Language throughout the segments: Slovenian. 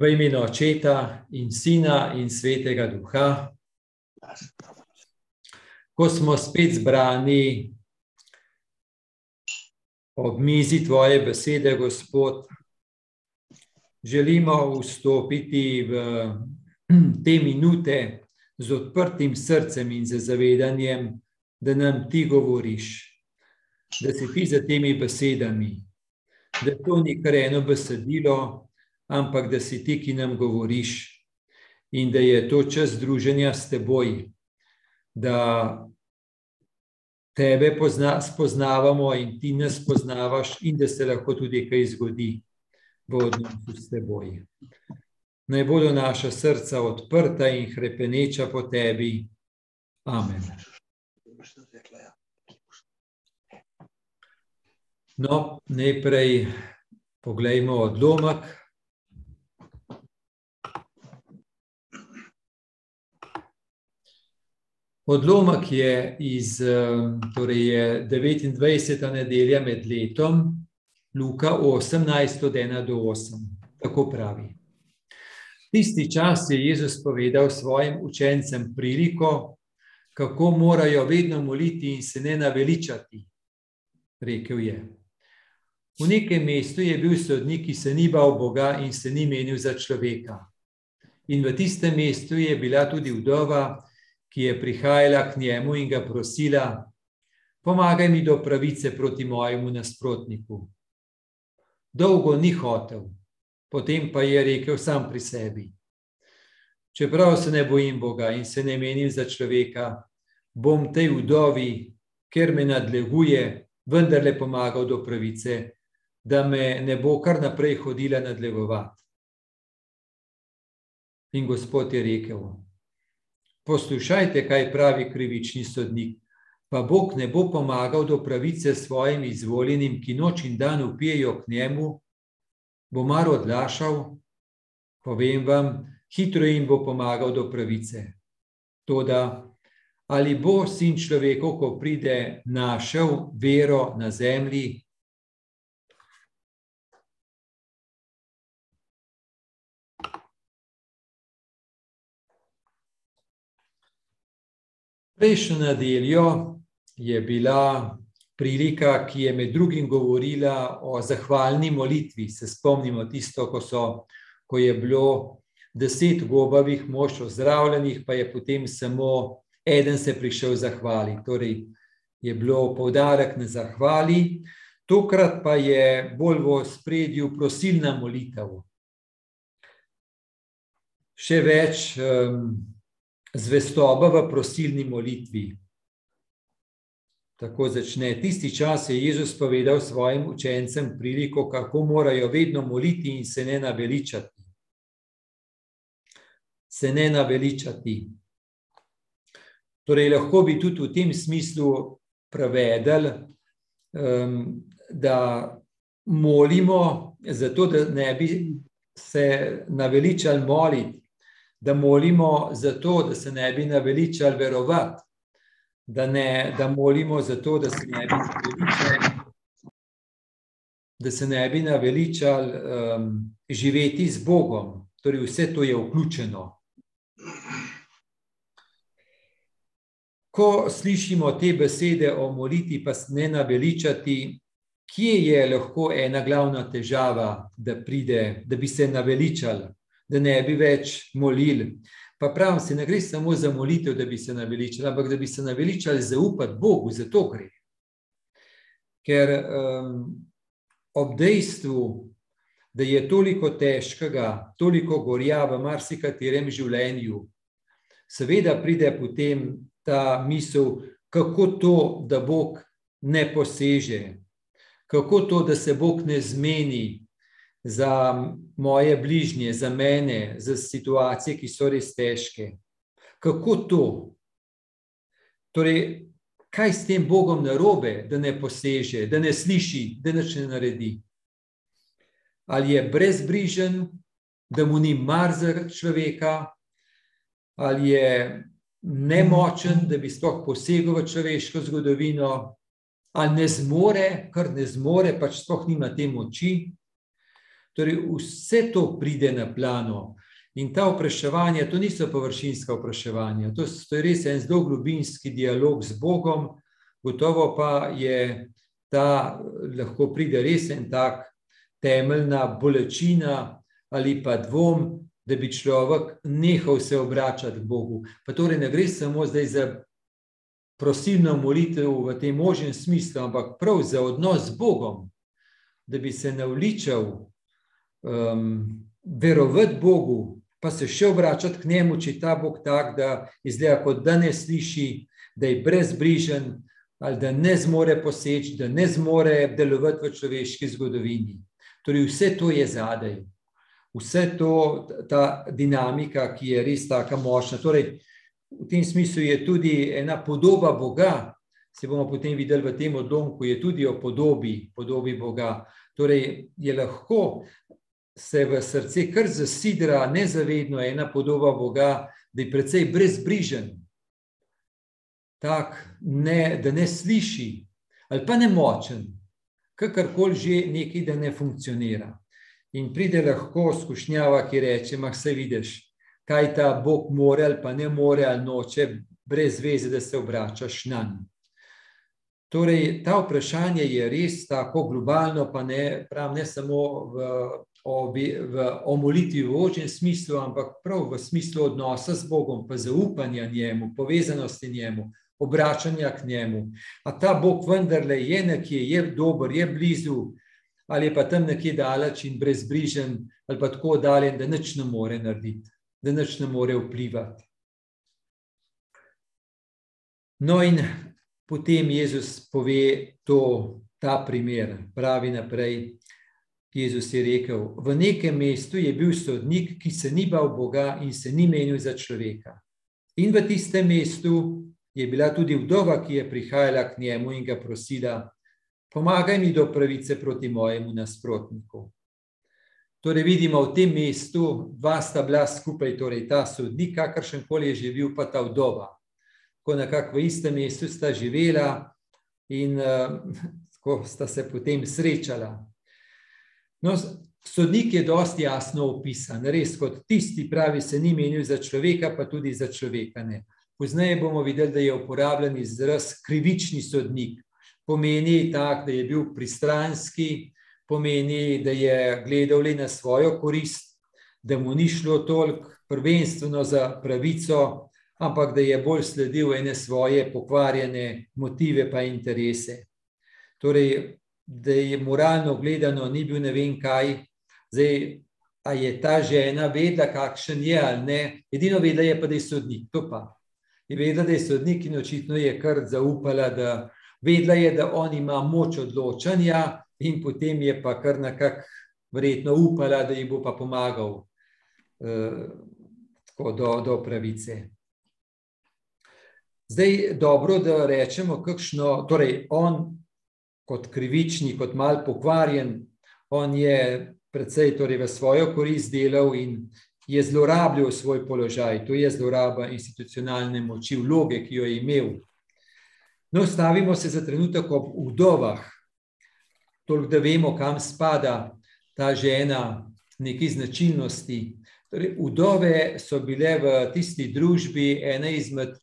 V imenu Očeta in Sina in Svetega Duha, ko smo spet zbrani ob mizi Tvoje besede, Gospod, želimo vstopiti v te minute z odprtim srcem in z zavedanjem, da nam Ti govoriš, da si Ti za temi besedami, da to ni kar eno besedilo, ampak da si ti, ki nam govoriš, in da je to čas druženja s teboj, da tebe pozna, spoznavamo in ti nas poznavaš, in da se lahko tudi kaj zgodi v odnosu s teboj. Naj bodo naša srca odprta in krepeneča po tebi. Amen. No, najprej poglejmo odlomek. Odlomek je iz torej je 29. nedelja med letom, Luka 18, od 1 do 8. Tako pravi. Tisti čas je Jezus povedal svojim učencem priliko, kako morajo vedno moliti in se ne naveličati. Rekel je. V nekem mestu je bil sodnik, ki se ni bal Boga in se ni menil za človeka. In v tistem mestu je bila tudi vdova, ki je prihajala k njemu in ga prosila: Pomagaj mi do pravice proti mojemu nasprotniku. Dolgo ni hotel, potem pa je rekel sam pri sebi: Čeprav se ne bojim Boga in se ne menim za človeka, bom tej vdovi, ker me nadleguje, vendarle pomagal do pravice, da me ne bo kar naprej hodila nadlegovati. In Gospod je rekel: Poslušajte, kaj pravi krivični sodnik. Pa Bog ne bo pomagal do pravice svojim izvoljenim, ki noč in dan upijajo k njemu, bo mar odlašal, povem vam, hitro jim bo pomagal do pravice. Toda, ali bo sin človekov, ko pride, našel vero na zemlji, Prejšnjo nedeljo je bila prilika, ki je med drugim govorila o zahvalni molitvi. Se spomnimo tisto, ko, so, ko je bilo deset gobavih mož ozdravljenih, pa je potem samo eden se prišel zahvali. Torej je bilo poudarek na zahvali, tokrat pa je bolj v spredju prosilna molitev. Še več. Um, zvestoba v prosilni molitvi. Tako začne. Tisti čas je Jezus povedal svojim učencem priliko, kako morajo vedno moliti in se ne naveličati. Se ne naveličati. Torej, lahko bi tudi v tem smislu prevedel, um, da molimo, zato da ne bi se naveličali moliti, da molimo za to, da se ne bi naveličali verovati, da, ne, da molimo za to, da se ne bi naveličali, da se ne bi naveličali um, živeti z Bogom. Torej, vse to je vključeno. Ko slišimo te besede o molitvi, pa se ne naveličati, kje je lahko ena glavna težava, da, pride, da bi se naveličali? Da ne bi več molili. Pa pravim, se ne gre samo za molitev, da bi se naveličali, ampak da bi se naveličali zaupati Bogu, za to gre. Ker um, ob dejstvu, da je toliko težkega, toliko gorja v marsikaterem življenju, seveda pride potem ta misel, kako to, da Bog ne poseže, kako to, da se Bog ne zmeni, za moje bližnje, za mene, za situacije, ki so res težke. Kako to? Torej, kaj s tem Bogom narobe, da ne poseže, da ne sliši, da ne naredi? Ali je brezbrižen, da mu ni mar za človeka, ali je nemočen, da bi sploh posegel v človeško zgodovino, ali ne zmore, kar ne zmore, pač sploh nima te moči. Torej, vse to pride na plano. In ta vprašanja, to niso površinska vprašanja, to, to je res en zelo globinski dialog z Bogom, gotovo pa je ta, lahko pride res en tak temeljna bolečina ali pa dvom, da bi človek nehal se obračati k Bogu. Pa torej ne gre samo zdaj za prosilno molitev v tem možnem smislu, ampak prav za odnos z Bogom, da bi se navličal um, verovati Bogu, pa se še obračati k njemu, če je ta Bog tak, da izgleda kot da ne sliši, da je brezbrižen ali da ne zmore poseči, da ne zmore delovati v človeški zgodovini. Torej, vse to je zadaj, vse to, ta dinamika, ki je res tako močna. Torej, v tem smislu je tudi ena podoba Boga, se bomo potem videli v tem odlomku, je tudi o podobi, podobi Boga. Torej, je lahko se v srce kar zasidra nezavedno ena podoba Boga, da je precej brezbrižen, tak, ne, da ne sliši, ali pa ne močen, kakorkoli že nekaj, da ne funkcionira. In pride lahko skušnjava, ki reče: Mah se vidiš, kaj ta Bog more ali pa ne more ali noče, brez veze, da se obračaš na njega. Torej, ta vprašanje je res tako globalno, pa ne, prav, ne samo v, v, v omolitvi v ožjem smislu, ampak prav v smislu odnosa z Bogom, pa zaupanja njemu, povezanosti njemu, obračanja k njemu. A ta Bog vendarle je nekje, je dober, je blizu, ali je pa tam nekje daleč in brezbrižen, ali pa tako oddaljen, da nič ne more narediti, da nič ne more vplivati. No, in potem Jezus pove to, ta primer, pravi naprej. Jezus je rekel: V nekem mestu je bil sodnik, ki se ni bal Boga in se ni menil za človeka. In v tistem mestu je bila tudi vdova, ki je prihajala k njemu in ga prosila: Pomagaj mi do pravice proti mojemu nasprotniku. Torej, vidimo v tem mestu, dva sta bila skupaj, torej ta sodnik, kakršen koli je živel, pa ta vdova. Tako nekako v istem mestu sta živela in uh, tako sta se potem srečala. No, sodnik je dosti jasno opisan, res kot tisti, pravi, se ni menil za človeka, pa tudi za človeka ne. Poznaj bomo videli, da je uporabljen izraz krivični sodnik. Pomeni tak, da je bil pristranski, pomeni, da je gledal le na svojo korist, da mu ni šlo toliko prvenstveno za pravico, ampak da je bolj sledil ene svoje pokvarjene motive pa interese. Torej, da je moralno gledano, ni bil ne vem kaj, zdaj, a je ta žena vedela, kakšen je ali ne, edino vedela je pa, da je sodnik, to pa. Je vedela, da je sodnik in očitno je kar zaupala, da vedela je, da on ima moč odločanja in potem je pa kar nekako verjetno upala, da ji bo pa pomagal eh, tako do, do pravice. Zdaj, dobro, da rečemo, kakšno, torej on kot krivični, kot mal pokvarjen, on je predvsej torej v svojo korist delal in je zlorabljal svoj položaj, to je zloraba institucionalne moči, vloge, ki jo je imel. No, stavimo se za trenutek ob vdovah, toliko, da vemo, kam spada ta žena, neki značilnosti. Torej, vdove so bile v tisti družbi ena izmed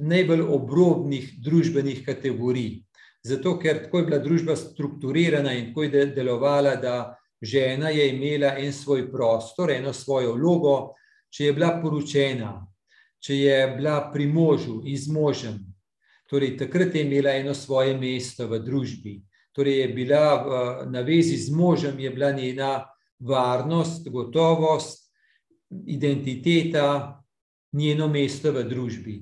najbolj obrobnih družbenih kategorij. Zato, ker tako je bila družba strukturirana in tako je delovala, da žena je imela en svoj prostor, eno svojo vlogo, če je bila poročena, če je bila pri možu in z možem. Torej, takrat je imela eno svoje mesto v družbi. Torej, je bila v navezi z možem, je bila njena varnost, gotovost, identiteta, njeno mesto v družbi.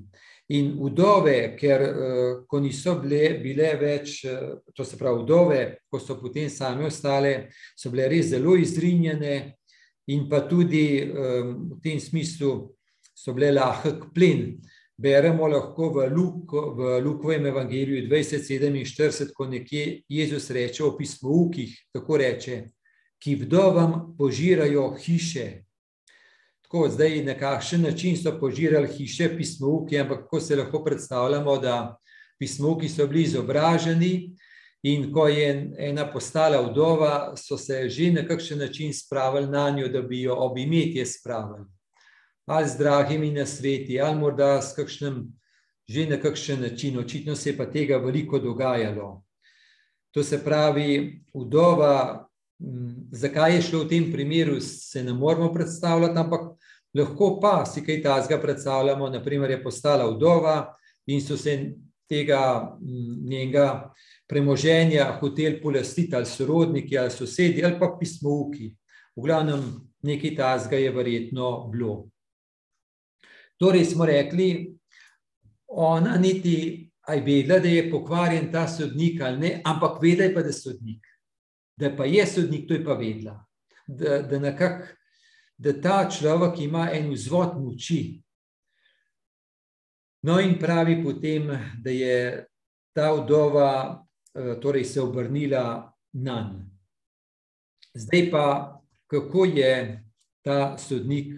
In vdove, ker uh, ko niso bile, bile več, uh, to se pravi, vdove, ko so potem same ostale, so bile res zelo izrinjene, in pa tudi um, v tem smislu so bile lahek plen. Beremo lahko v, Luk, v Lukovem evangeliju 2047, ko nekje Jezus reče o pismoukih, tako reče, ki vdovam požirajo hiše, tako zdaj na kakšen način so požirali hiše pismovki, ampak kako se lahko predstavljamo, da pismovki so bili izobraženi In ko je ena postala vdova, so se že na kakšen način spravili na njo, da bi jo ob imetje spravili. Ali z dragimi nasveti, ali morda s kakšnim, že na kakšen način, očitno se je pa tega veliko dogajalo. To se pravi, vdova, zakaj je šlo v tem primeru, se ne moramo predstavljati, ampak lahko pa si kaj tazga predstavljamo, naprimer je postala vdova in so se tega njenega premoženja hotel polastiti ali sorodniki ali sosedi ali pa pismovki. V glavnem nekaj tazga je verjetno bilo. Torej smo rekli, ona niti aj vedela, da je pokvarjen ta sodnik ali ne, ampak vedela je pa, da je sodnik. Da pa je sodnik, to je pa vedela. Da, da, nekak, da ta človek ima en vzvod moči. No in pravi potem, da je ta vdova Eh, torej se obrnila na njega. Zdaj pa, kako je ta sodnik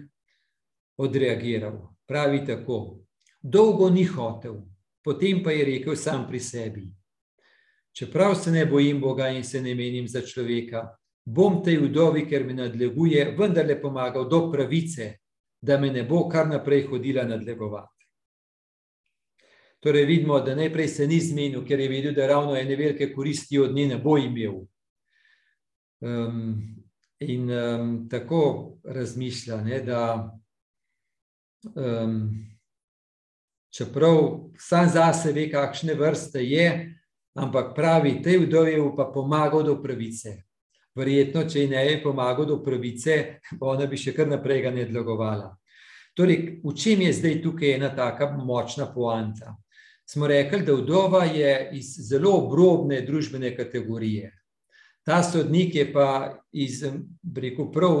odreagiral? Pravi tako: Dolgo ni hotel, potem pa je rekel sam pri sebi: Čeprav se ne bojim Boga in se ne menim za človeka, bom tej vdovi, ker me nadleguje, vendarle pomagal do pravice, da me ne bo kar naprej hodila nadlegovati. Torej, vidimo, da najprej se ni zmenil, ker je vedel, da ravno ene velike koristi od nje ne bo imel. Um, in um, tako razmišlja, ne, da um, čeprav sam zase ve, kakšne vrste je, ampak pravi, tej vdovi pa pomagal do pravice. Verjetno, če ji ne je pomagal do pravice, ona bi še kar naprej ga ne dlagovala. Torej, v čem je zdaj tukaj ena taka močna poanta? smo rekli, da vdova je iz zelo obrobne družbene kategorije. Ta sodnik je pa iz, rekel, prav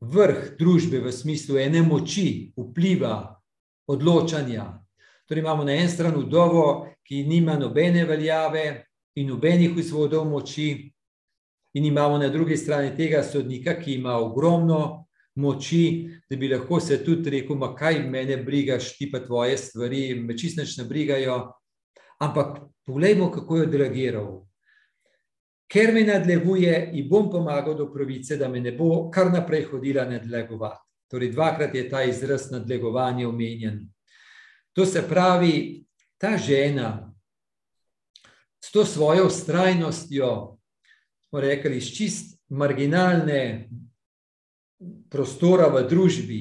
vrh družbe v smislu ene moči, vpliva, odločanja. Torej imamo na eni strani vdovo, ki nima nobene veljave in nobenih vzvodov moči, in imamo na drugi strani tega sodnika, ki ima ogromno moči, da bi lahko se tudi rekel, ma kaj mene brigaš, ti pa tvoje stvari, me čisto ne brigajo. Ampak poglejmo, kako je odreagiral. Ker me nadleguje in bom pomagal do pravice, da me ne bo kar naprej hodila nadlegovati. Torej, dvakrat je ta izraz nadlegovanja omenjen. To se pravi, ta žena s to svojo ustrajnostjo, rekli, iz čist marginalne prostora v družbi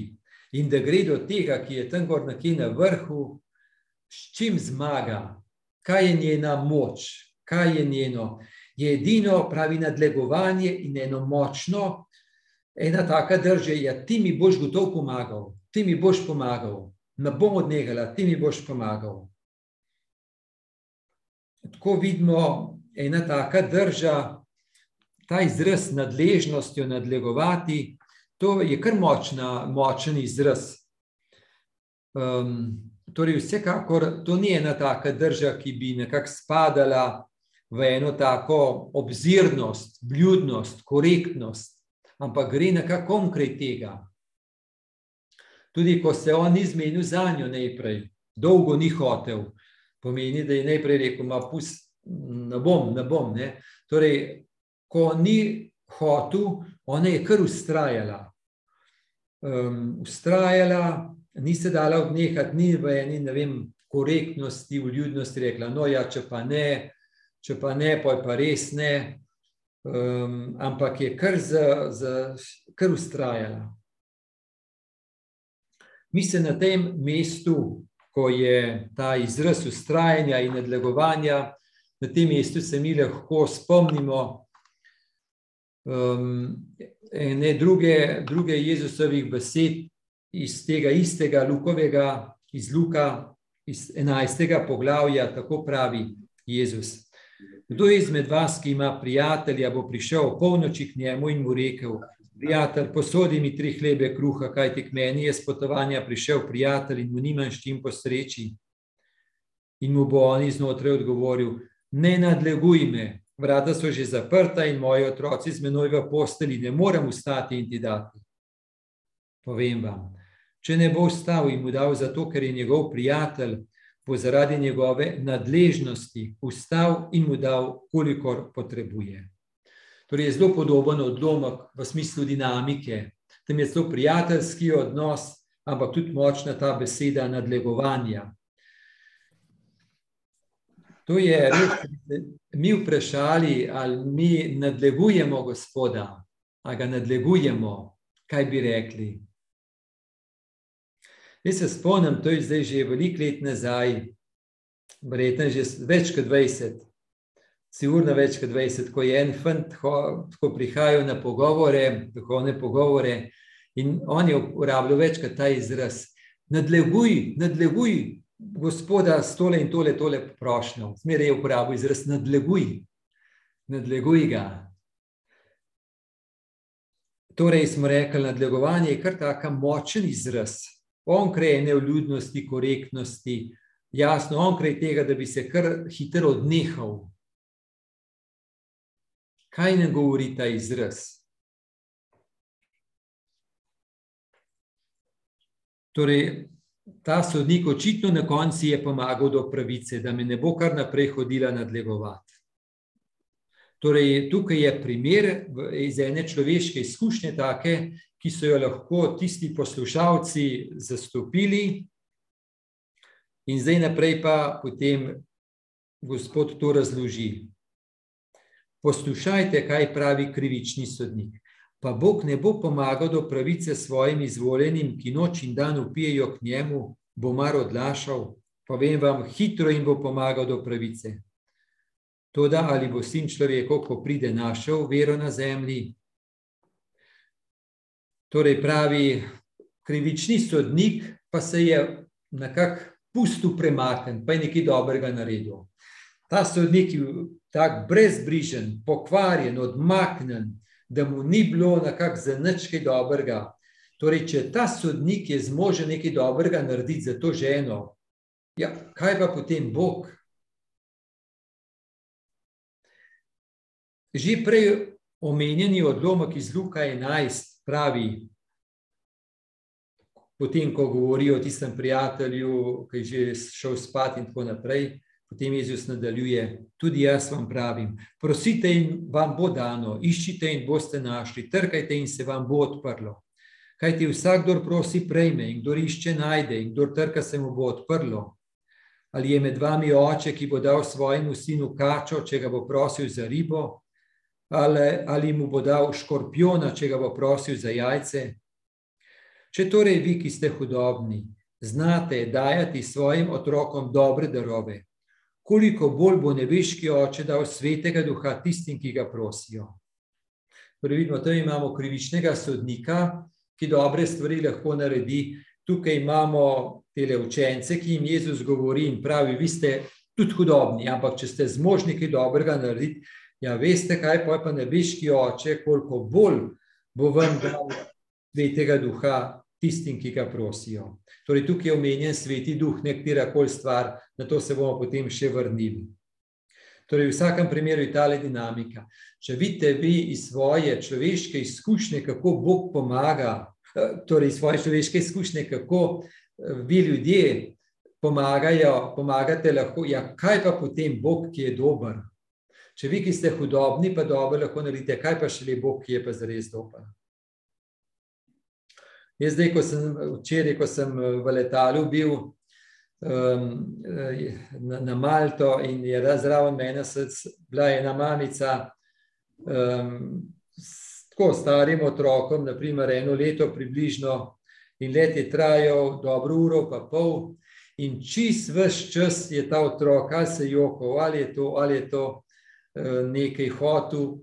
in da gre do tega, ki je tam gor nekje na vrhu, s čim zmaga, kaj je njena moč, kaj je njeno. Je edino pravi nadlegovanje in eno močno, ena taka drža, ja, ti mi boš gotov pomagal, ti mi boš pomagal, ne bom odnegala, ti mi boš pomagal. Tako vidimo, ena taka drža, ta izraz nadležnostjo nadlegovati, To je kar močna, močen izraz. Um, torej, vsekakor to ni ena taka drža, ki bi nekako spadala v eno tako obzirnost, bljudnost, korektnost, ampak gre nekako konkret tega. Tudi ko se on ni zmenil za njo najprej, dolgo ni hotel, pomeni, da je najprej rekel, ma pust, ne bom, ne bom. Ne? Torej, ko ni hotel, ona je kar ustrajala um, ustrajala, ni se dala odnehati, ni v eni, ne vem, korektnosti, v ljudnosti rekla, no ja, če pa ne, če pa ne, pa je pa res ne, um, ampak je kar, za, za, kar ustrajala. Mi se na tem mestu, ko je ta izraz ustrajanja in nadlegovanja, na tem mestu se mi lahko spomnimo um, ene druge, druge Jezusovih besed iz tega istega Lukovega, iz Luka, iz 11. poglavja, tako pravi Jezus. Kdo izmed vas, ki ima prijatelja, bo prišel polnoči k njemu in mu rekel: Prijatelj, posodi mi tri hlebe kruha, kajti k meni je spotovanja prišel prijatelj in mu nimam s čim posreči. In mu bo on iznotraj odgovoril: Ne nadleguj me, vrata so že zaprta in moji otroci z menoj v posteli, ne morem ustati in ti dati. Povem vam, če ne bo vstal in mu dal zato, ker je njegov prijatelj, bo zaradi njegove nadležnosti ustal in mu dal, kolikor potrebuje. Torej, je zelo podoben odlomek v smislu dinamike. Tam je zelo prijateljski odnos, ampak tudi močna ta beseda nadlegovanja. To je res, mi vprašali, ali mi nadlegujemo Gospoda, ali ga nadlegujemo, kaj bi rekli. Jaz se spomnim, to je zdaj že veliko let nazaj, verjetno že več kot 20, sigurno več kot 20, ko je en fant, ko prihajajo na pogovore, duhovne pogovore, in on je uporabljal večkrat ta izraz, nadleguj, nadleguj, gospoda s tole in tole, tole prošnjo. Zmeraj je uporabil izraz nadleguj, nadleguj ga. Torej smo rekli, nadlegovanje je kar taka močen izraz. Onkraj ene vljudnosti, korektnosti, jasno, onkraj tega, da bi se kar hitro odnehal. Kaj ne govori ta izraz? Torej, ta sodnik očitno na koncu je pomagal do pravice, da me ne bo kar naprej hodila nadlegovati. Torej, tukaj je primer iz ene človeške izkušnje, take, ki so jo lahko tisti poslušalci zastopili, in zdaj naprej pa potem gospod to razloži. Poslušajte, kaj pravi krivični sodnik pa Bog ne bo pomagal do pravice svojim izvoljenim, ki noč in dan upijajo k njemu, bo mar odlašal, pa vem vam, hitro jim bo pomagal do pravice. Toda ali bo sin človekov, ko pride našel vero na zemlji? Torej pravi, krivični sodnik pa se je nekako pustil premaken, pa je nekaj dobrega naredil. Ta sodnik je tak brezbrižen, pokvarjen, odmaknen, da mu ni bilo nekako za nič kaj dobrega. Torej, če ta sodnik je zmožen nekaj dobrega narediti za to ženo, ja, kaj pa potem Bog? Že prej omenjeni odlomek iz Luka 11 pravi, potem, ko govori o tistem prijatelju, ki je že šel spat in tako naprej, Potem Jezus nadaljuje, tudi jaz vam pravim, prosite in vam bo dano, iščite in boste našli, trkajte in se vam bo odprlo. Kaj ti vsak, kdo prosi, prejme in kdo išče, najde in kdo trka, se mu bo odprlo. Ali je med vami oče, ki bo dal svojemu sinu kačo, če ga bo prosil za ribo, ali, ali mu bo dal škorpiona, če ga bo prosil za jajce? Če torej vi, ki ste hudobni, znate dajati svojim otrokom dobre darove, koliko bolj bo nebeški oče dal svetega duha tistim, ki ga prosijo. Torej, vidimo, da imamo krivičnega sodnika, ki dobre stvari lahko naredi. Tukaj imamo te učence, ki jim Jezus govori in pravi: Vi ste tudi hudobni, ampak če ste zmožni kaj dobrega narediti, ja, veste, kaj pa je pa nebeški oče, koliko bolj bo vam dal svetega duha tistim, ki ga prosijo. Torej, tukaj je omenjen sveti duh, nekatera koli stvar, na to se bomo potem še vrnili. Torej, v vsakem primeru je ta dinamika. Če vidite vi iz svoje človeške izkušnje, kako Bog pomaga, eh, torej iz svoje človeške izkušnje, kako eh, vi ljudje pomagajo, pomagate lahko, ja, kaj pa potem Bog, ki je dober? Če vi, ki ste hudobni, pa dobro lahko naredite, kaj pa šele Bog, ki je pa zares dober? Jaz zdaj, ko sem včeraj, ko sem eh, v letalu bil um, na, na Malto in je zraven mene bila ena mamica um, s tako starim otrokom, naprimer eno leto približno in let je trajal dobro uro pa pol in čist vse čas je ta otrok, ali se jokal, ali je to, ali je to uh, nekaj hotel,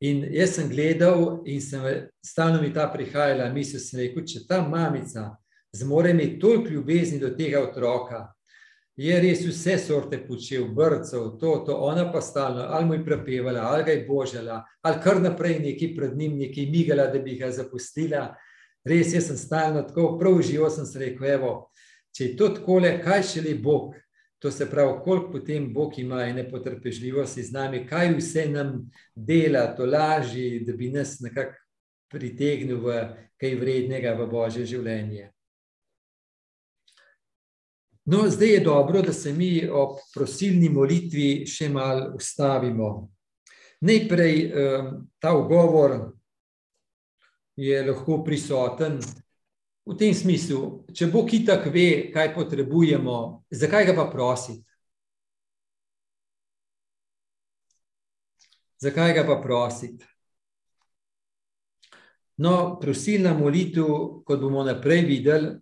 In jaz sem gledal, in sem, stalno mi ta prihajala, misel rekel, če ta mamica zmore imeti toliko ljubezni do tega otroka, je res vse sorte počel, brcev, to, to, ona pa stalno, ali mu je prepevala, ali ga je božala, ali kar naprej nekaj pred njim, nekaj migala, da bi ga zapustila. Res, jaz sem stalno tako, prav živo sem se rekel, evo, če je to takole, kaj šele Bog, To se pravi, koliko potem Bog ima ene potrpežljivosti z nami, kaj vse nam dela, to laži, da bi nas nekako pritegnil v kaj vrednega v Božje življenje. No, zdaj je dobro, da se mi ob prosilni molitvi še malo ustavimo. Najprej ta ugovor je lahko prisoten v tem smislu, če Bog itak ve, kaj potrebujemo, zakaj ga pa prositi? Zakaj ga pa prositi? No, prosilna molitev, kot bomo naprej videli,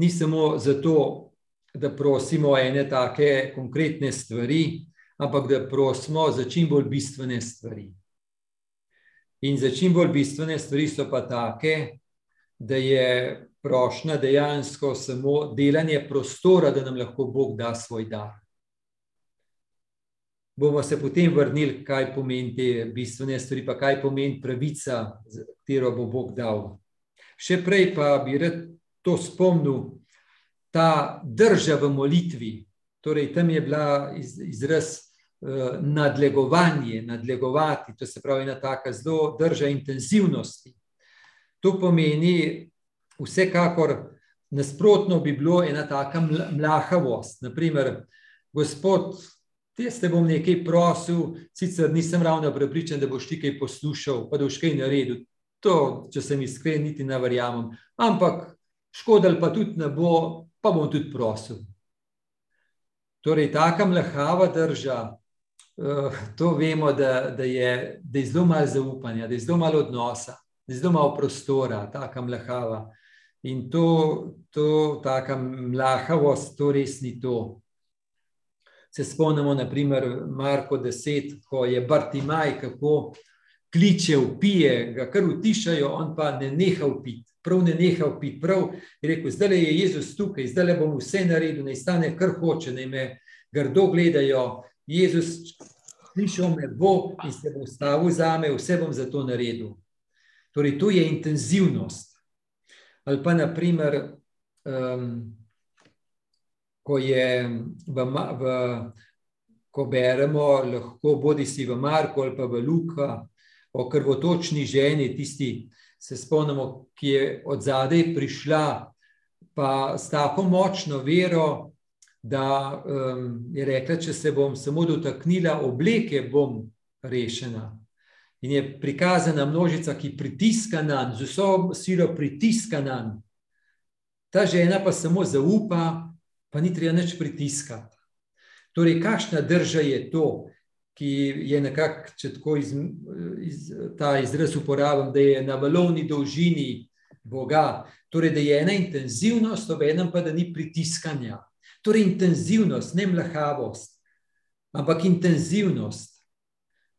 ni samo zato, da prosimo ene take konkretne stvari, ampak da prosimo za čim bolj bistvene stvari. In za čim bolj bistvene stvari so pa take, da je prošnja dejansko samo delanje prostora, da nam lahko Bog da svoj dar bomo se potem vrnili, kaj pomeni te bistvene stvari, pa kaj pomeni pravica, katero bo Bog dal. Še prej pa bi rad to spomnil, ta drža v molitvi, torej tam je bila izraz uh, nadlegovanje, nadlegovati, to se pravi ena taka zelo drža intenzivnosti. To pomeni vsekakor nasprotno bi bilo ena taka mlahavost. Naprimer, gospod te bom nekaj prosil, sicer nisem ravno prepričan, da boš ti kaj poslušal, pa da boš kaj naredil. To, če sem iskren, niti ne verjamem. Ampak škodal pa tudi ne bo, pa bom tudi prosil. Torej, taka mlahava drža, uh, to vemo, da, da, je, da je zelo malo zaupanja, da je zelo malo odnosa, zelo malo prostora, taka mlahava. In to, to taka mlahavost, to res ni to se spomnimo, naprimer, Marko 10, ko je Bartimaj, kako kliče, upije, ga kar utišajo, on pa ne neha upiti. Prav ne neha upiti, prav je rekel: Zdaj je Jezus tukaj, zdaj bom vse naredil, naj stane kar hoče, naj me grdo gledajo. Jezus, slišal me bo in se bo ustavil za me, vse bom za to naredil. Torej, to je intenzivnost. Ali pa, naprimer, um, ko, je v, v, ko beremo, lahko bodi si v Marku ali pa v Luka, o krvotočni ženi, tisti, se spomnimo, ki je od zadaj prišla, pa s tako močno vero, da um, je rekla, če se bom samo dotaknila obleke, bom rešena. In je prikazana množica, ki pritiska na njo, z vso silo pritiska na njo. Ta žena pa samo zaupa, pa ni treba nič pritiskati. Torej, kakšna drža je to, ki je nekako, če tako iz, iz, ta izraz uporabljam, da je na valovni dolžini Boga, torej, da je ena intenzivnost, ob enem pa, da ni pritiskanja. Torej, intenzivnost, ne mlahavost, ampak intenzivnost,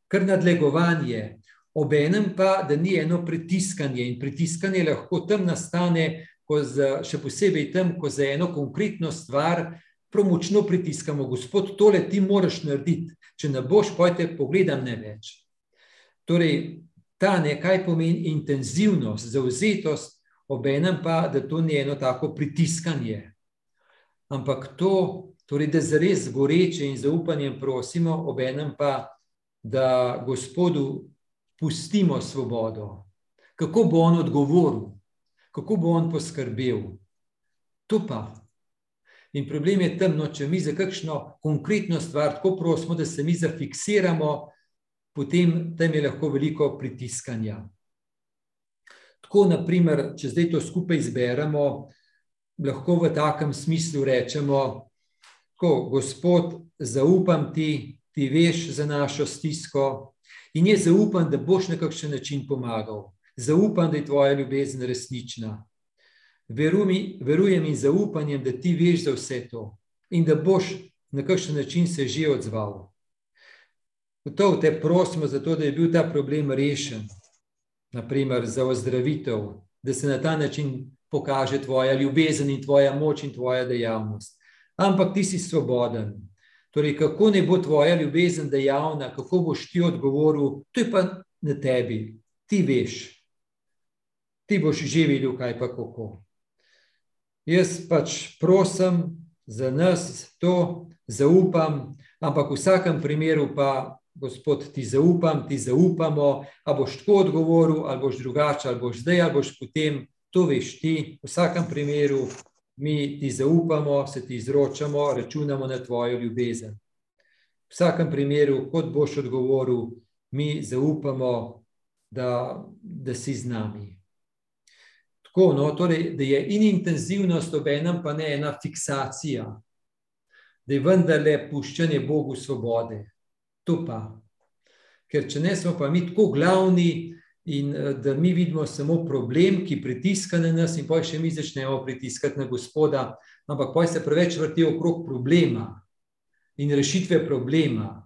kar nadlegovanje, ob enem pa, da ni eno pritiskanje in pritiskanje lahko tam nastane, za, še posebej tam, ko za eno konkretno stvar promočno pritiskamo, gospod, tole ti moraš narediti, če ne boš, pojte, pogledam ne več. Torej, ta nekaj pomeni intenzivnost, zauzetost, obenem pa, da to ni eno tako pritiskanje. Ampak to, torej, da zares goreče in zaupanjem prosimo, obenem pa, da gospodu pustimo svobodo. Kako bo on odgovoril? kako bo on poskrbel. To pa. In problem je tam, no, če mi za kakšno konkretno stvar tako prosimo, da se mi zafiksiramo, potem tam je lahko veliko pritiskanja. Tako, naprimer, če zdaj to skupaj izberemo, lahko v takem smislu rečemo, ko Gospod, zaupam ti, ti veš za našo stisko in je zaupam, da boš na kakšen način pomagal zaupam, da je tvoja ljubezen resnična. Verumi, verujem in zaupanjem, da ti veš za vse to in da boš na kakšen način se že odzval. To te prosimo, zato, da je bil ta problem rešen, naprimer za ozdravitev, da se na ta način pokaže tvoja ljubezen in tvoja moč in tvoja dejavnost. Ampak ti si svoboden. Torej, kako ne bo tvoja ljubezen dejavna, kako boš ti odgovoril, to je pa na tebi, ti veš. Ti boš že videl, kaj pa kako. Jaz pač prosim za nas to, zaupam, ampak v vsakem primeru pa, gospod, ti zaupam, ti zaupamo, a boš tako odgovoril, ali boš drugače, ali boš zdaj, ali boš potem, to veš ti, v vsakem primeru mi ti zaupamo, se ti izročamo, računamo na tvojo ljubezen. V vsakem primeru, kot boš odgovoril, mi zaupamo, da, da si z nami. Tako, no, torej, da je in intenzivnost, obenem pa ne ena fiksacija, da je vendarle puščanje Bogu svobode. To pa. Ker če ne smo pa mi tako glavni, in da mi vidimo samo problem, ki pritiska na nas, in pa še mi začnemo pritiskati na Gospoda, ampak pa se preveč vrti okrog problema in rešitve problema.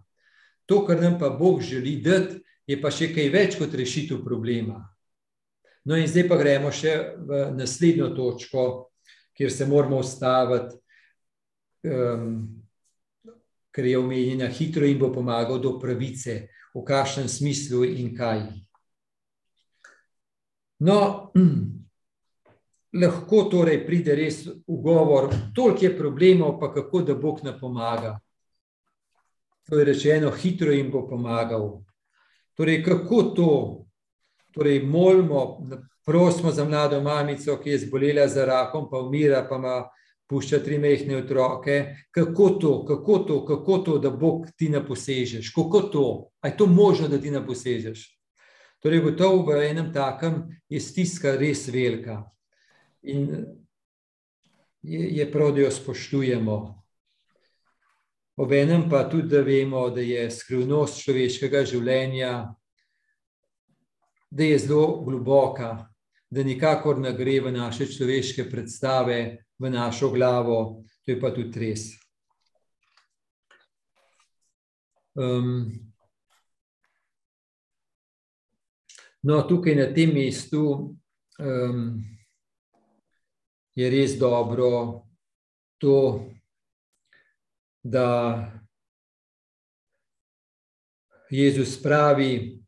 To, kar nam pa Bog želi dati, je pa še kaj več kot rešitev problema. No, in zdaj pa gremo še v naslednjo točko, kjer se moramo ustaviti, um, ker je omenjena hitro in bo pomagal do pravice, v kakšnem smislu in kaj. No, lahko torej pride res v govor, toliko je problemov, pa kako da Bog ne pomaga. To je rečeno, hitro jim bo pomagal. Torej, kako to? Torej, molimo, prosimo za mlado mamico, ki je zbolela za rakom, pa umira, pa ima pušča tri mehne otroke. Kako to, kako to, kako to, da Bog ti ne posežeš? Kako to? A je to možno, da ti ne posežeš? Torej, gotovo v enem takem je stiska res velika in je, je prav, da jo spoštujemo. Obenem pa tudi, da vemo, da je skrivnost človeškega življenja, da je zelo globoka, da nikakor ne gre v naše človeške predstave, v našo glavo, to je pa tudi res. Um, No, tukaj na tem mestu um, je res dobro to, da Jezus pravi,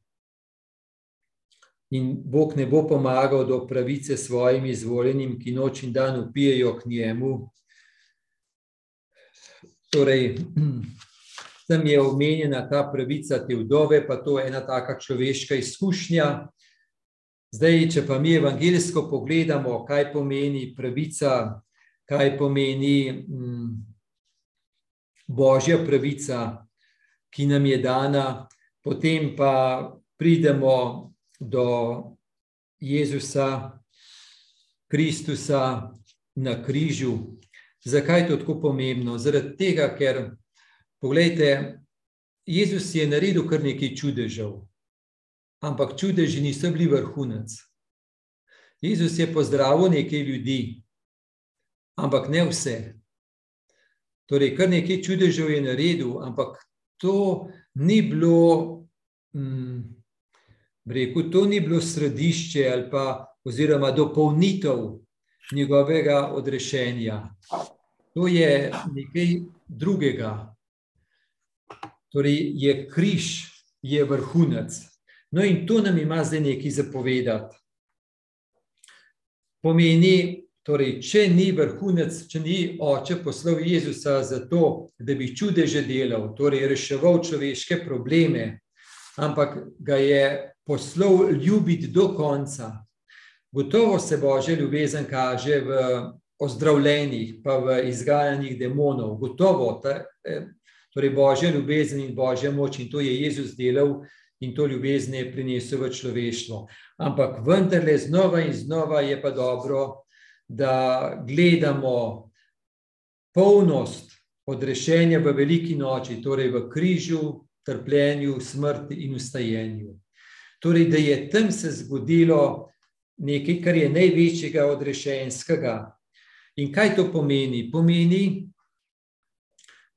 in Bog ne bo pomagal do pravice svojim izvoljenim, ki noč in dan upijajo k njemu. Torej, tam je omenjena ta pravica te vdove, pa to je ena taka človeška izkušnja. Zdaj, če pa mi evangeljsko pogledamo, kaj pomeni pravica, kaj pomeni mm, božja pravica, ki nam je dana, potem pa pridemo do Jezusa, Kristusa na križu. Zakaj je to tako pomembno? Zaradi tega, ker Poglejte, Jezus je naredil kar nekaj čudežev, ampak čudeži niso bili vrhunec. Jezus je pozdravil nekaj ljudi, ampak ne vse. Torej, kar nekaj čudežev je naredil, ampak to ni bilo, hm, rekel, to ni bilo središče ali pa oziroma dopolnitev njegovega odrešenja. To je nekaj drugega. Torej, je križ, je vrhunec. No, in to nam ima zdaj nekaj zapovedati. Pomeni, torej, če ni vrhunec, če ni oče poslal Jezusa za to, da bi čudeže delal, torej reševal človeške probleme, ampak ga je poslal ljubiti do konca. Gotovo se božja ljubezen kaže v ozdravljenih, pa v izgajanjih demonov. Gotovo, ta, eh, Torej, božja ljubezen in božja moč, in to je Jezus delal, in to ljubezen je prinesel v človeštvo. Ampak vendarle, znova in znova je pa dobro, da gledamo polnost odrešenja v veliki noči, torej v križu, trpljenju, smrti in ustajenju. Torej, da je tam se zgodilo nekaj, kar je največjega odrešenskega. In kaj to pomeni? Pomeni,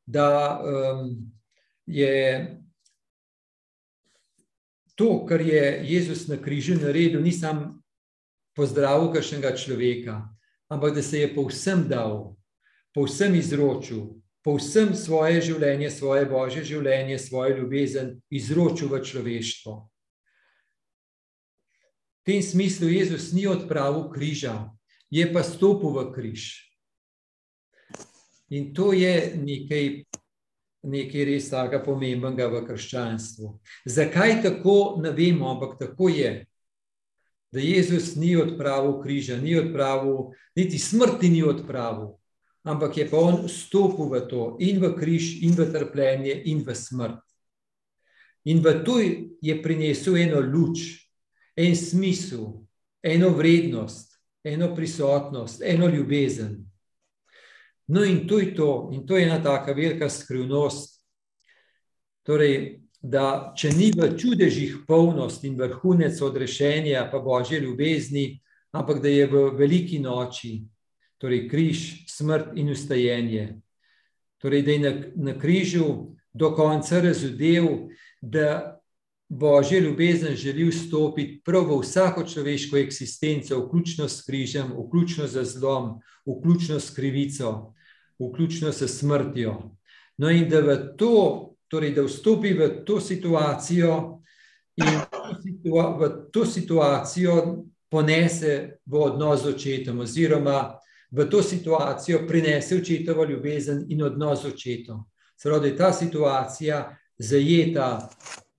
da um, je to, kar je Jezus na križu naredil, ni sam pozdravil kakšnega človeka, ampak da se je povsem dal, povsem izročil, povsem svoje življenje, svoje božje življenje, svojo ljubezen izročil v človeštvo. V tem smislu Jezus ni odpravil križa, je pa stopil v križ. In to je nekaj, nekaj res tako pomembnega v krščanstvu. Zakaj tako, ne vemo, ampak tako je. da Jezus ni odpravil križa, ni odpravil, niti smrti ni odpravil, ampak je pa on stopil v to in v križ, in v trpljenje, in v smrt. In v to je prinesel eno luč, en smisel, eno vrednost, eno prisotnost, eno ljubezen. No, in to je to, in to je ena taka velika skrivnost. Torej, da če ni v čudežih polnost in vrhunec odrešenja, pa božje ljubezni, ampak da je v veliki noči, torej križ, smrt in ustajenje. Torej, da je na, na križu do konca razumel, da božje ljubezen želi vstopiti prav v vsako človeško eksistenco, vključno s križem, vključno z zlom, vključno s krivico, vključno s smrtjo. No, in da to torej da vstopi v to situacijo in v to situacijo ponese v odnos z očetom, oziroma v to situacijo prinese očetovo ljubezen in odnos z očetom. Pravi, da je ta situacija zajeta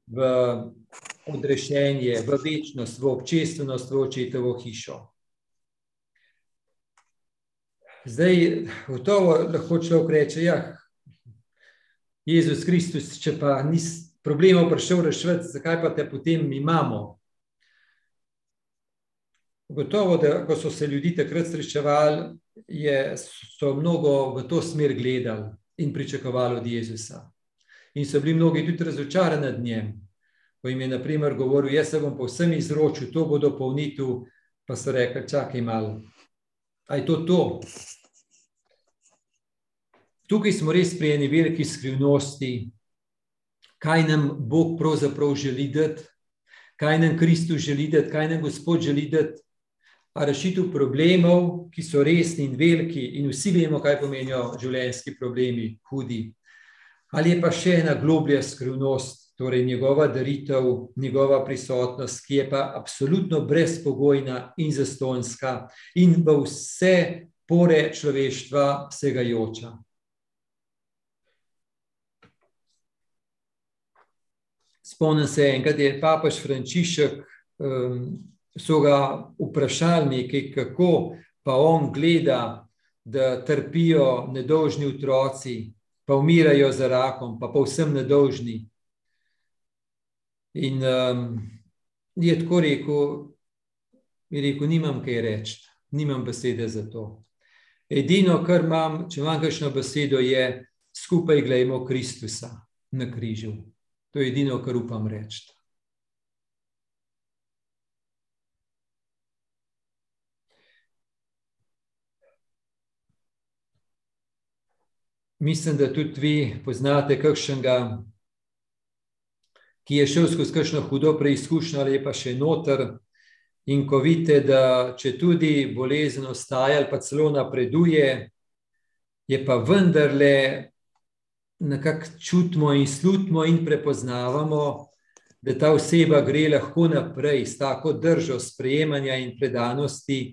v odrešenje, v večnost, v občestvenost, v očetovo hišo. Zdaj, gotovo lahko človek reče, ja, Jezus Kristus, če pa ni problema prišel rešiti, zakaj pa te potem imamo? Gotovo, da ko so se ljudi takrat srečevali, je, so mnogo v to smer gledali in pričakovali od Jezusa. In so bili mnogi tudi razočarani nad njim. Ko jim je, na primer, govoril, jaz se bom povsem izročil, to bo dopolnitev, pa so rekli, čakaj malo. A je to to? tukaj smo res pri eni veliki skrivnosti, kaj nam Bog pravzaprav želi dati, kaj nam Kristus želi dati, kaj nam Gospod želi dati. A rešitev problemov, ki so resni in veliki, in vsi vemo, kaj pomenijo življenjski problemi, hudi. Ali je pa še ena globlja skrivnost, torej njegova daritev, njegova prisotnost, ki je pa absolutno brezpogojna in zastonska in v vse pore človeštva segajoča. Spomnim se, enkrat je papež Frančišek, um, so ga vprašali nekaj, kako pa on gleda, da trpijo nedolžni otroci, pa umirajo za rakom, pa povsem nedolžni. In um, je tako rekel, je rekel, nimam kaj reči, nimam besede za to. Edino, kar imam, če imam kakšno besedo, je skupaj gledajmo Kristusa na križu. To je edino, kar upam reči. Mislim, da tudi vi poznate kakšnega, ki je šel skozi kakšno hudo preizkušnjo ali pa še noter. In ko vidite, da če tudi bolezen ostaja ali pa celo napreduje, je pa vendarle nekako čutimo in slutimo in prepoznavamo, da ta oseba gre lahko naprej s tako držo sprejemanja in predanosti,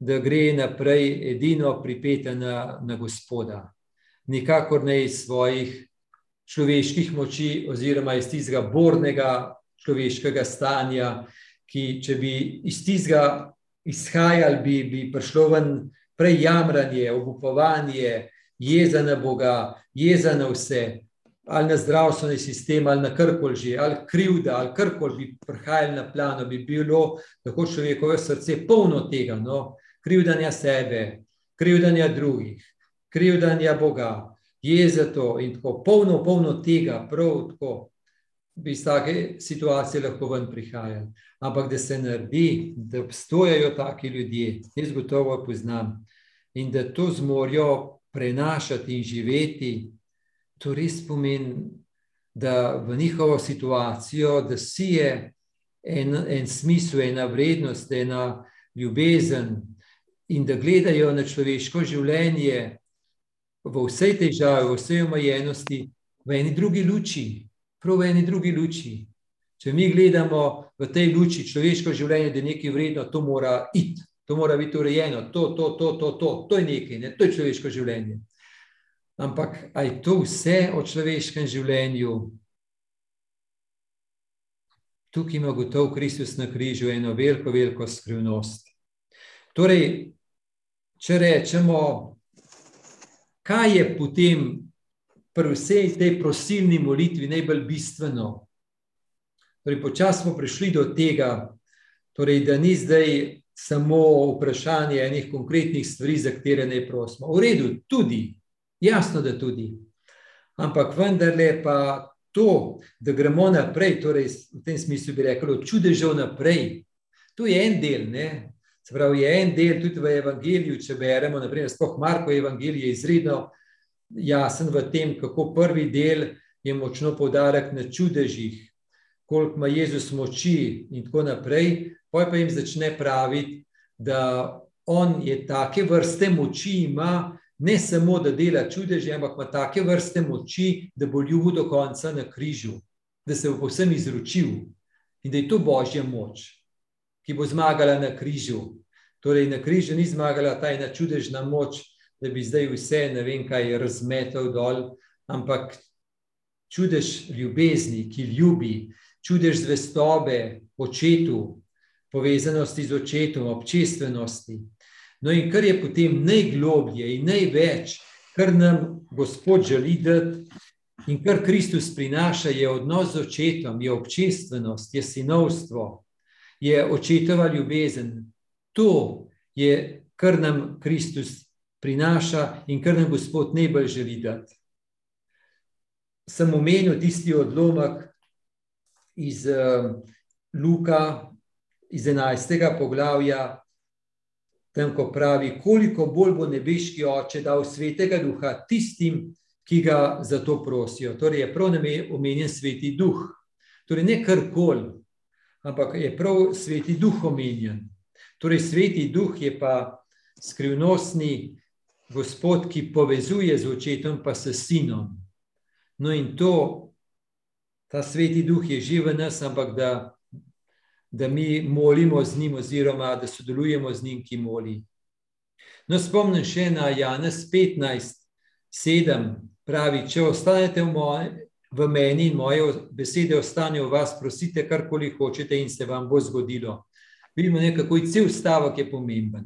da gre naprej edino pripeta na, na Gospoda. Nikakor ne iz svojih človeških moči, oziroma iz tistega bornega človeškega stanja, ki, če bi iz tistega izhajali, bi, bi prišlo ven prej jamranje, obupovanje, jeza na Boga, jeza na vse, ali na zdravstveni sistem, ali na karkoli že, ali krivda, ali karkoli bi prihajali na plano, bi bilo tako človekovo srce polno tega, no? krivdanja sebe, krivdanja drugih, krivdanja Boga, jeza to in tako polno, polno tega, prav tako. Bi iz take situacije lahko ven prihajali. Ampak da se naredi, da obstojajo taki ljudje, jaz gotovo poznam, in da to zmorijo prenašati in živeti, to res pomeni, da v njihovo situacijo, da si je en, en smisel, ena vrednost, ena ljubezen, in da gledajo na človeško življenje v vsej težavi, v vsej omejenosti, v eni drugi luči, prav v eni drugi luči. Če mi gledamo v tej luči človeško življenje, da je nekaj vredno, to mora iti. To mora biti urejeno, to, to, to, to, to, to je nekaj, ne? to je človeško življenje. Ampak aj to vse o človeškem življenju? tukaj ima gotov Kristus na križu eno veliko, veliko skrivnost. Torej, če rečemo, kaj je potem pri vsej tej prosilni molitvi najbolj bistveno? Torej, počasi smo prišli do tega, torej, da ni zdaj samo vprašanje enih konkretnih stvari, za katere ne prosimo. V redu, tudi, jasno, da tudi. Ampak vendarle pa to, da gremo naprej, torej v tem smislu bi rekel, od čudežev naprej. To je en del, ne? Se pravi, je en del tudi v evangeliju, če beremo, naprimer, spoh Marko evangelij je izredno jasen v tem, kako prvi del je močno poudarek na čudežih, koliko ima Jezus moči in tako naprej, poj pa jim začne praviti, da on je take vrste moči ima, ne samo, da dela čudeže, ampak ima take vrste moči, da bo ljubil do konca na križu, da se bo povsem izročil in da je to božja moč, ki bo zmagala na križu. Torej, na križu ni zmagala ta ena čudežna moč, da bi zdaj vse, ne vem, kaj razmetal dol, ampak čudež ljubezni, ki ljubi, čudež zvestobe očetu, povezanosti z očetom, občestvenosti. No, in kar je potem najgloblje in največ, kar nam Gospod želi dati, in kar Kristus prinaša, je odnos z očetom, je občestvenost, je sinovstvo, je očetova ljubezen. To je, kar nam Kristus prinaša in kar nam Gospod najbolj želi dati. Sem omenil tisti odlomek iz uh, Luka, iz 11. poglavja, tam, ko pravi, koliko bolj bo nebeški oče dal svetega duha tistim, ki ga za to prosijo. Torej, je prav omenjen sveti duh. Torej, ne kar koli, ampak je prav sveti duh omenjen. Torej, sveti duh je pa skrivnostni gospod, ki povezuje z očetom, pa s sinom. No, in to, ta sveti duh je že v nas, ampak da da mi molimo z njim, oziroma da sodelujemo z njim, ki moli. No, spomnim še na Janes 15, 7, pravi: Če ostanete v, moj, v meni in moje besede ostanejo v vas, prosite karkoli hočete in se vam bo zgodilo. Vidimo, kako je cel stavek pomemben.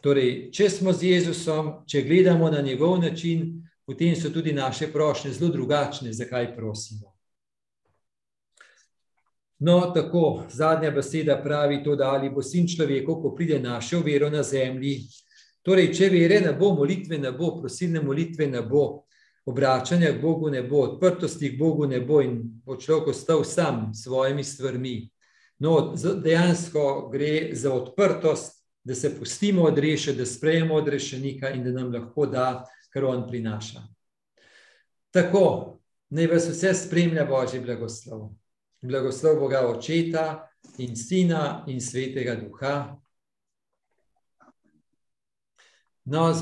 Torej, če smo z Jezusom, če gledamo na njegov način, potem so tudi naše prošnje zelo drugačne, zakaj prosimo. No, tako zadnja beseda pravi to, da ali bo sin človeku, ko pride našel vero na zemlji. Torej, če vere ne bo, molitve ne bo, prosilne molitve ne bo, obračanja k Bogu ne bo, odprtosti k Bogu ne bo in bo človek ostal sam s svojimi stvarmi. No, dejansko gre za odprtost, da se pustimo odrešiti, da sprejemo odrešenika in da nam lahko da, kar on prinaša. Tako, naj vas vse spremlja Božji blagoslov blagoslov Boga Očeta in Sina in Svetega Duha. No,